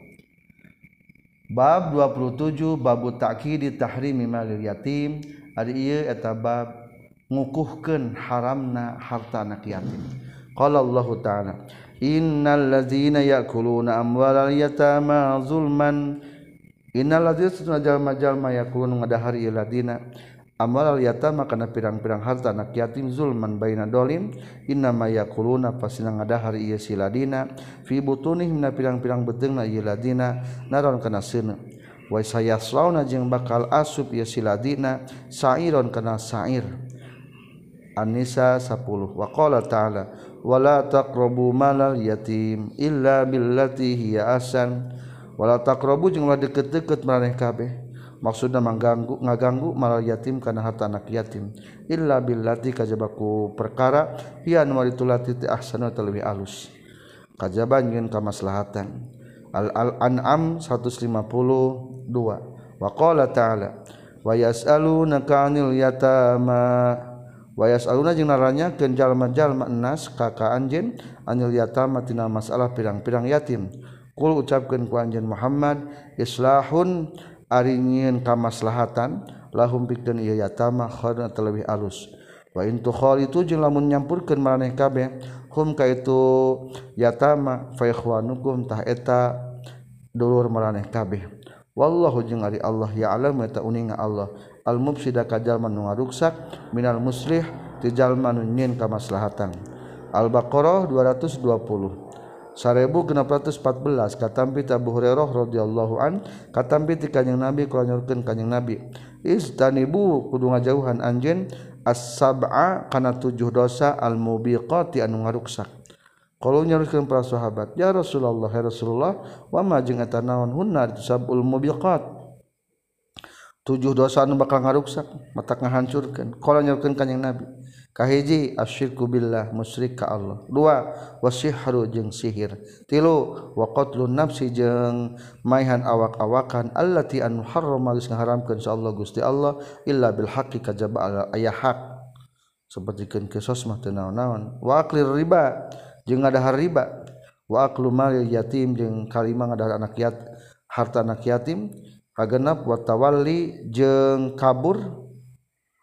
Bab 27 babu ta'kidi tahrimi malil yatim. Ari ieu eta bab ngukuhkeun haramna harta anak yatim. Qala Allah ta'ala innal ladzina ya'kuluna amwalal yatama zulman. Innal ladzina jalma-jalma ya'kuluna ngadahari ladina. Amal yatama kana pirang-pirang harta anak yatim zulman baina dolim inna ma yaquluna pasina ngadahar ieu siladina fi butunihim na pirang-pirang beteungna ieu ladina naron kana seuneu. Wa sayaslauna jeung bakal asup ieu siladina sairon kana sair. Annisa 10 waqala ta'ala takrobu malal yatim illa billati hiya asan wala takrobu jeung deket-deket maraneh kabeh maksudna mengganggu ngaganggu malal yatim kana harta anak yatim. Illa billati kajabaku perkara hiya anu ditulati ti ahsanu leuwih alus kajaban nyeun kamaslahatan. Al al an'am 152 waqala ta'ala wa yas'alunaka 'anil yatama. Wayas aluna jeung naranya keun jalma-jalma enas kaka anjeun anil yatama tina masalah pirang-pirang yatim. Kul ucapkeun ku anjeun Muhammad islahun arinyin kamaslahatan lahum pikeun ieu yatama khana terlebih alus. Wa in tukhalitu jeung lamun nyampurkeun maraneh kabeh hum ka itu yatama fa ikhwanukum tah eta dulur maraneh kabeh. Wallahu jeung ari Allah ya'lamu eta uninga Allah. Al mufsida ka jalma nu ngaruksak minal muslih ti jalma nu nyin kamaslahatan. Al baqarah 220 1614 katampi Abu Hurairah radhiyallahu an katampi ti kanjing Nabi kula nyurkeun kanjeng Nabi. Istanibu kudu ngajauhan anjeun as-sab'a kana tujuh dosa al-mubiqati anu ngaruksak. Kalau nyaruskan para sahabat ya Rasulullah ya Rasulullah wa ma jeung eta naon hunna? Sabul mubiqat. Tujuh dosa anu bakal ngaruksak mata ngahancurkeun. Kalau nyurkeun kanjing Nabi. kahiji asyirku billah musyrik ka Allah. Dua wasihru jeung sihir. Tilu wa qatlun nafsi jeung maihan awak-awakan. Allati an harrama geus ngaharamkeun Allah Gusti Allah illa bil haqqi kajaba aya hak sapertikeun kisos mah teu naon-naon. Wa aqlir riba jeung ngadahar riba. Wa aqlu malil yatim jeung kalima ngadahar anak yat harta anak yatim. Kagenap wa tawalli jeung kabur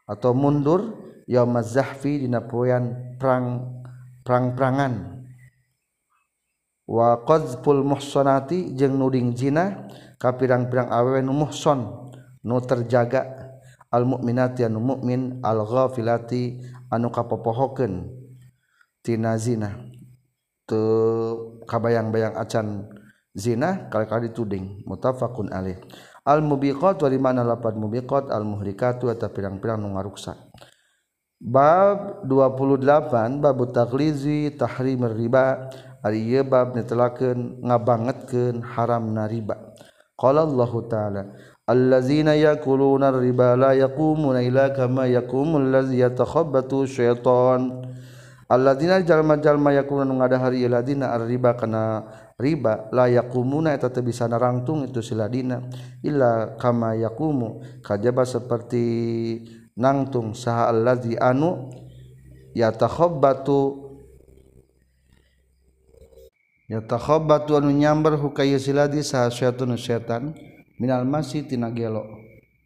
atau mundur. Yaum zahfi dina poean perang perang-perangan. Wa qadzful muhsanati jeung nuding zina ka pirang-pirang awewe nu muhson nu terjaga. Al mukminati anu mukmin al ghafilati anu kapopohokeun. Tina zina. Teu kabayang-bayang acan zina kali-kali tuding mutafakun alaih. Al mubiqat wa mana lapan mubiqat al muhlikatu atau pirang-pirang nu ngaruksak bab 28 babu taklizi tahrim riba ari ieu bab netelakeun ngabangetkeun haramna riba. Qala Allah taala allazina yakuluna riba la yaqumuna illa kama yaqumul ladzi yatakhabbatu syaitan. Allazina jalma-jalma yakuluna ngadahari ladina riba kana riba la yakumuna eta teu bisa narangtung itu siladina illa kama yakumu kajaba seperti nangtung saha allazi anu yatakhabbatu yatakhabbatu anu nyamber hukaya siladi saha syaitan syaitan minal masih tina gelo.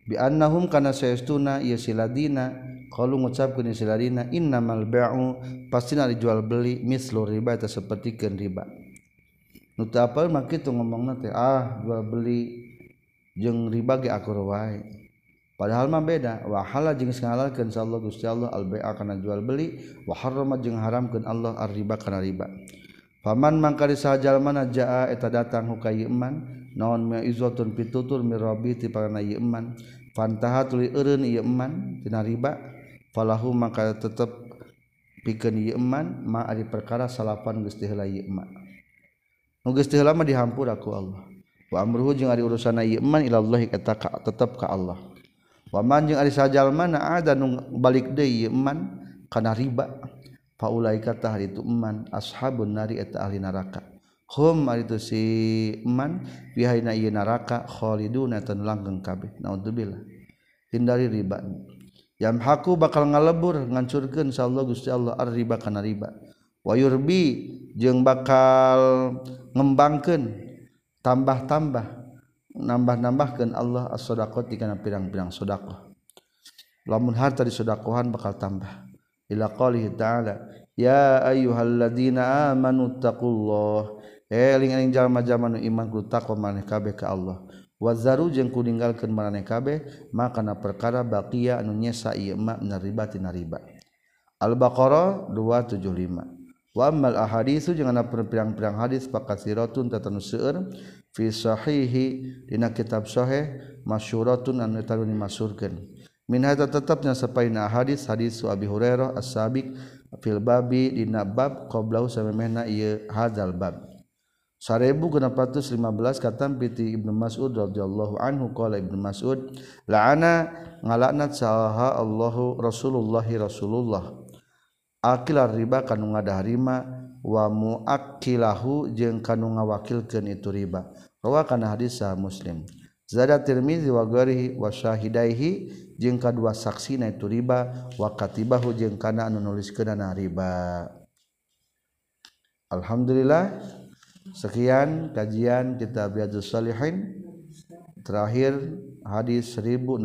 Bi annahum kana sayastuna ya siladina. Qalu ngucapkeun siladina innamal ba'u pastina dijual beli mislu riba eta sapertikeun riba. Nu teu apal mah kitu ngomongna teh ah jual beli jeung riba ge akur wae. padahal mah beda. Wahala jeung ngalalkeun sallallahu Gusti Allah al-bai'a kana jual beli wa harrama jeung haramkeun Allah ar-riba kana riba. Faman mangkari sajal mana jaa eta datang huka iman naon ma'izatun pitutur mirabi ti kana iman fantaha tuli eureun iman tina riba falahu maka tetep pikeun iman ma ari perkara salapan Gusti heula iman nu Gusti heula mah dihampur aku Allah. Wa amruhu jeung ari urusanna iman ilallahi eta tetep ka Allah. waman jeung ari sajalma ada nu balik deui eman kana riba. Faulaika hari itu eman ashabun nari eta ahli neraka hum ari itu si man. Bihaina ieu neraka khaliduna tan langgeng kabeh. Naudzubillah hindari riba. Yamhaku bakal ngalebur ngancurkeun insyaallah Allah Gusti Allah. Ar-riba kana riba. Wayurbi jeung bakal ngembangkeun tambah-tambah. nambah-nambahkan Allah as-sodaqot dikana pirang-pirang sodaqoh lamun harta disodakohan bakal tambah. Ila qalihi ta'ala ya ayyuhalladzina amanu taqullah eling eh, eling jalma-jalma nu iman kudu takwa maneh kabeh ka Allah. Wazaru jeung kuninggalkeun maneh kabeh maka na perkara baqiya anu nyesa ieu ma riba tina riba. Al-baqarah 275 wa ammal ahaditsu jeung ana pirang-pirang hadis pakasiratun tatanu seueur fi sahihi dina kitab sahih masyuratun anu eta dimasyurkeun min hadza tetapnya sapaina hadis hadis Abi Hurairah as-sabiq fil babi dina bab qabla samemehna ieu hadzal bab. 1415 kata piti Ibnu Mas'ud radhiyallahu anhu qala Ibnu Mas'ud la'ana ngalaknat saha Allahu Rasulullah Rasulullah. Akilar riba kanu ngadah rima wamu akilahu jeung kanu ngawakilkeun itu riba. Rawa kana hadis sah muslim. Zada tirmizi wa ghairihi wa syahidaihi jeung kadua saksina itu riba wa katibahu jeung kana anu nuliskeunana riba. Alhamdulillah sekian kajian kitab riyadhus shalihin. Terakhir hadis 1615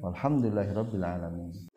Alhamdulillahirabbil alamin.